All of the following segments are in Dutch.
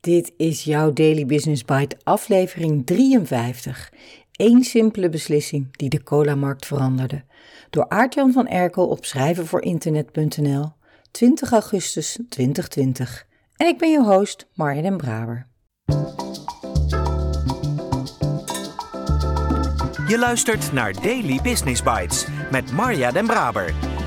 Dit is jouw Daily Business Bite, aflevering 53. Eén simpele beslissing die de cola-markt veranderde. Door Aartjan van Erkel op schrijvenvoorinternet.nl, 20 augustus 2020. En ik ben je host, Marja den Braber. Je luistert naar Daily Business Bites met Marja den Braber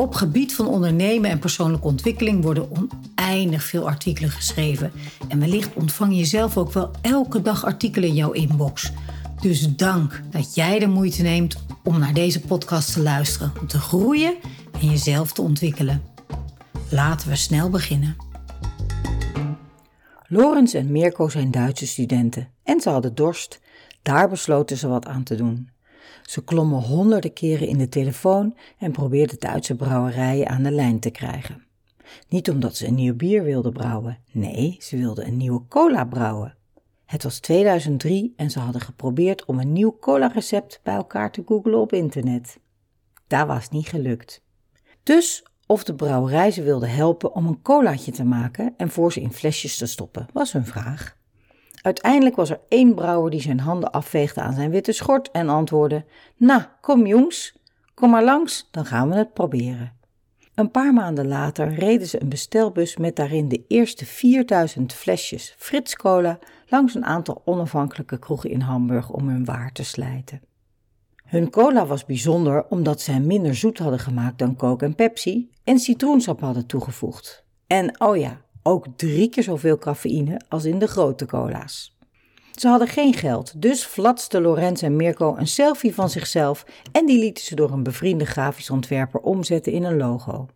Op gebied van ondernemen en persoonlijke ontwikkeling worden oneindig veel artikelen geschreven. En wellicht ontvang je zelf ook wel elke dag artikelen in jouw inbox. Dus dank dat jij de moeite neemt om naar deze podcast te luisteren, om te groeien en jezelf te ontwikkelen. Laten we snel beginnen. Lorenz en Mirko zijn Duitse studenten en ze hadden dorst. Daar besloten ze wat aan te doen. Ze klommen honderden keren in de telefoon en probeerden Duitse brouwerijen aan de lijn te krijgen. Niet omdat ze een nieuw bier wilden brouwen, nee, ze wilden een nieuwe cola brouwen. Het was 2003 en ze hadden geprobeerd om een nieuw cola-recept bij elkaar te googlen op internet. Daar was niet gelukt. Dus of de brouwerij ze wilde helpen om een colaatje te maken en voor ze in flesjes te stoppen, was hun vraag. Uiteindelijk was er één brouwer die zijn handen afveegde aan zijn witte schort en antwoordde: Nou, kom jongens, kom maar langs, dan gaan we het proberen. Een paar maanden later reden ze een bestelbus met daarin de eerste 4000 flesjes Frits Cola langs een aantal onafhankelijke kroegen in Hamburg om hun waar te slijten. Hun cola was bijzonder omdat ze hem minder zoet hadden gemaakt dan Coke en Pepsi en citroensap hadden toegevoegd. En oh ja, ook drie keer zoveel cafeïne als in de grote cola's. Ze hadden geen geld, dus flatste Lorenz en Mirko een selfie van zichzelf en die lieten ze door een bevriende grafisch ontwerper omzetten in een logo.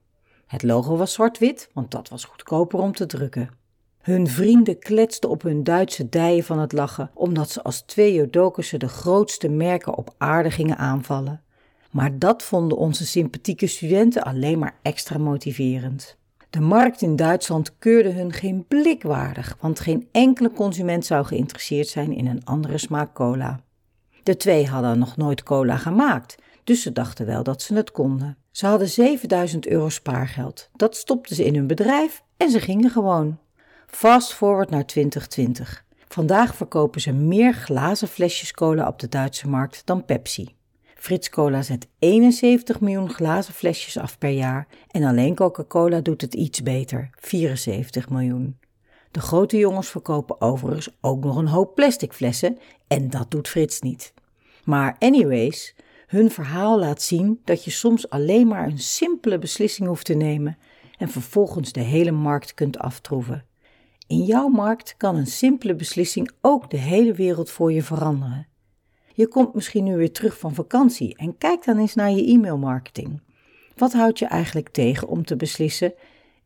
Het logo was zwart-wit, want dat was goedkoper om te drukken. Hun vrienden kletsten op hun Duitse dijen van het lachen, omdat ze als twee Jodokussen de grootste merken op aarde gingen aanvallen. Maar dat vonden onze sympathieke studenten alleen maar extra motiverend. De markt in Duitsland keurde hun geen blik waardig, want geen enkele consument zou geïnteresseerd zijn in een andere smaak cola. De twee hadden nog nooit cola gemaakt, dus ze dachten wel dat ze het konden. Ze hadden 7000 euro spaargeld. Dat stopten ze in hun bedrijf en ze gingen gewoon. Fast forward naar 2020. Vandaag verkopen ze meer glazen flesjes cola op de Duitse markt dan Pepsi. Frits Cola zet 71 miljoen glazen flesjes af per jaar en alleen Coca-Cola doet het iets beter, 74 miljoen. De grote jongens verkopen overigens ook nog een hoop plastic flessen en dat doet Frits niet. Maar anyways, hun verhaal laat zien dat je soms alleen maar een simpele beslissing hoeft te nemen en vervolgens de hele markt kunt aftroeven. In jouw markt kan een simpele beslissing ook de hele wereld voor je veranderen. Je komt misschien nu weer terug van vakantie en kijk dan eens naar je e-mailmarketing. Wat houdt je eigenlijk tegen om te beslissen: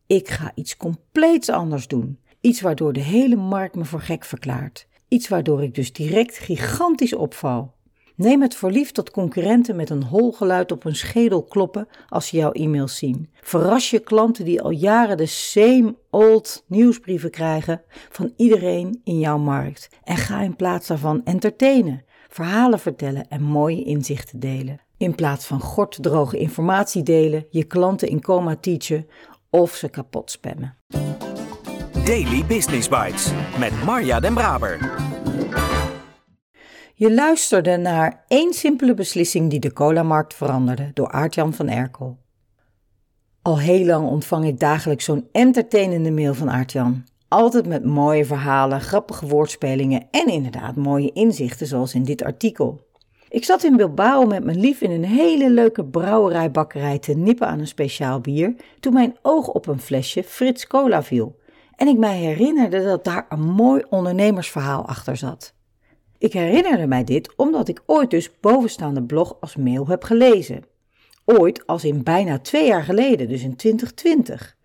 ik ga iets compleets anders doen? Iets waardoor de hele markt me voor gek verklaart. Iets waardoor ik dus direct gigantisch opval. Neem het voor lief dat concurrenten met een hol geluid op hun schedel kloppen als ze jouw e-mails zien. Verras je klanten die al jaren de same old nieuwsbrieven krijgen van iedereen in jouw markt. En ga in plaats daarvan entertainen verhalen vertellen en mooie inzichten delen. In plaats van gorddroge informatie delen, je klanten in coma teachen of ze kapot spammen. Daily Business Bites met Marja Den Braber. Je luisterde naar één simpele beslissing die de cola-markt veranderde door Aartjan van Erkel. Al heel lang ontvang ik dagelijks zo'n entertainende mail van Aartjan. Altijd met mooie verhalen, grappige woordspelingen en inderdaad mooie inzichten, zoals in dit artikel. Ik zat in Bilbao met mijn lief in een hele leuke brouwerijbakkerij te nippen aan een speciaal bier, toen mijn oog op een flesje Frits Cola viel. En ik mij herinnerde dat daar een mooi ondernemersverhaal achter zat. Ik herinnerde mij dit omdat ik ooit dus bovenstaande blog als mail heb gelezen. Ooit als in bijna twee jaar geleden, dus in 2020.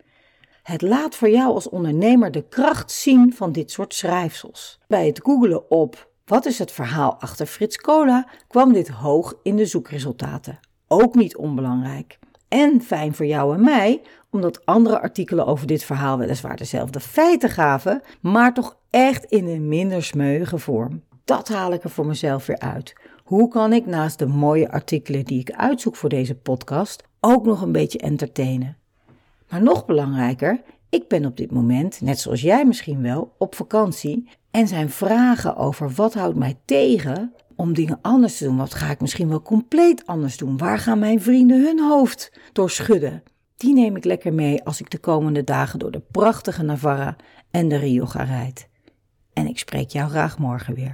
Het laat voor jou als ondernemer de kracht zien van dit soort schrijfsels. Bij het googelen op Wat is het verhaal achter Frits Cola? Kwam dit hoog in de zoekresultaten. Ook niet onbelangrijk. En fijn voor jou en mij, omdat andere artikelen over dit verhaal weliswaar dezelfde feiten gaven, maar toch echt in een minder smeuïge vorm. Dat haal ik er voor mezelf weer uit. Hoe kan ik naast de mooie artikelen die ik uitzoek voor deze podcast ook nog een beetje entertainen? Maar nog belangrijker, ik ben op dit moment, net zoals jij misschien wel, op vakantie en zijn vragen over wat houdt mij tegen om dingen anders te doen. Wat ga ik misschien wel compleet anders doen? Waar gaan mijn vrienden hun hoofd door schudden? Die neem ik lekker mee als ik de komende dagen door de prachtige Navarra en de Rioja rijd. En ik spreek jou graag morgen weer.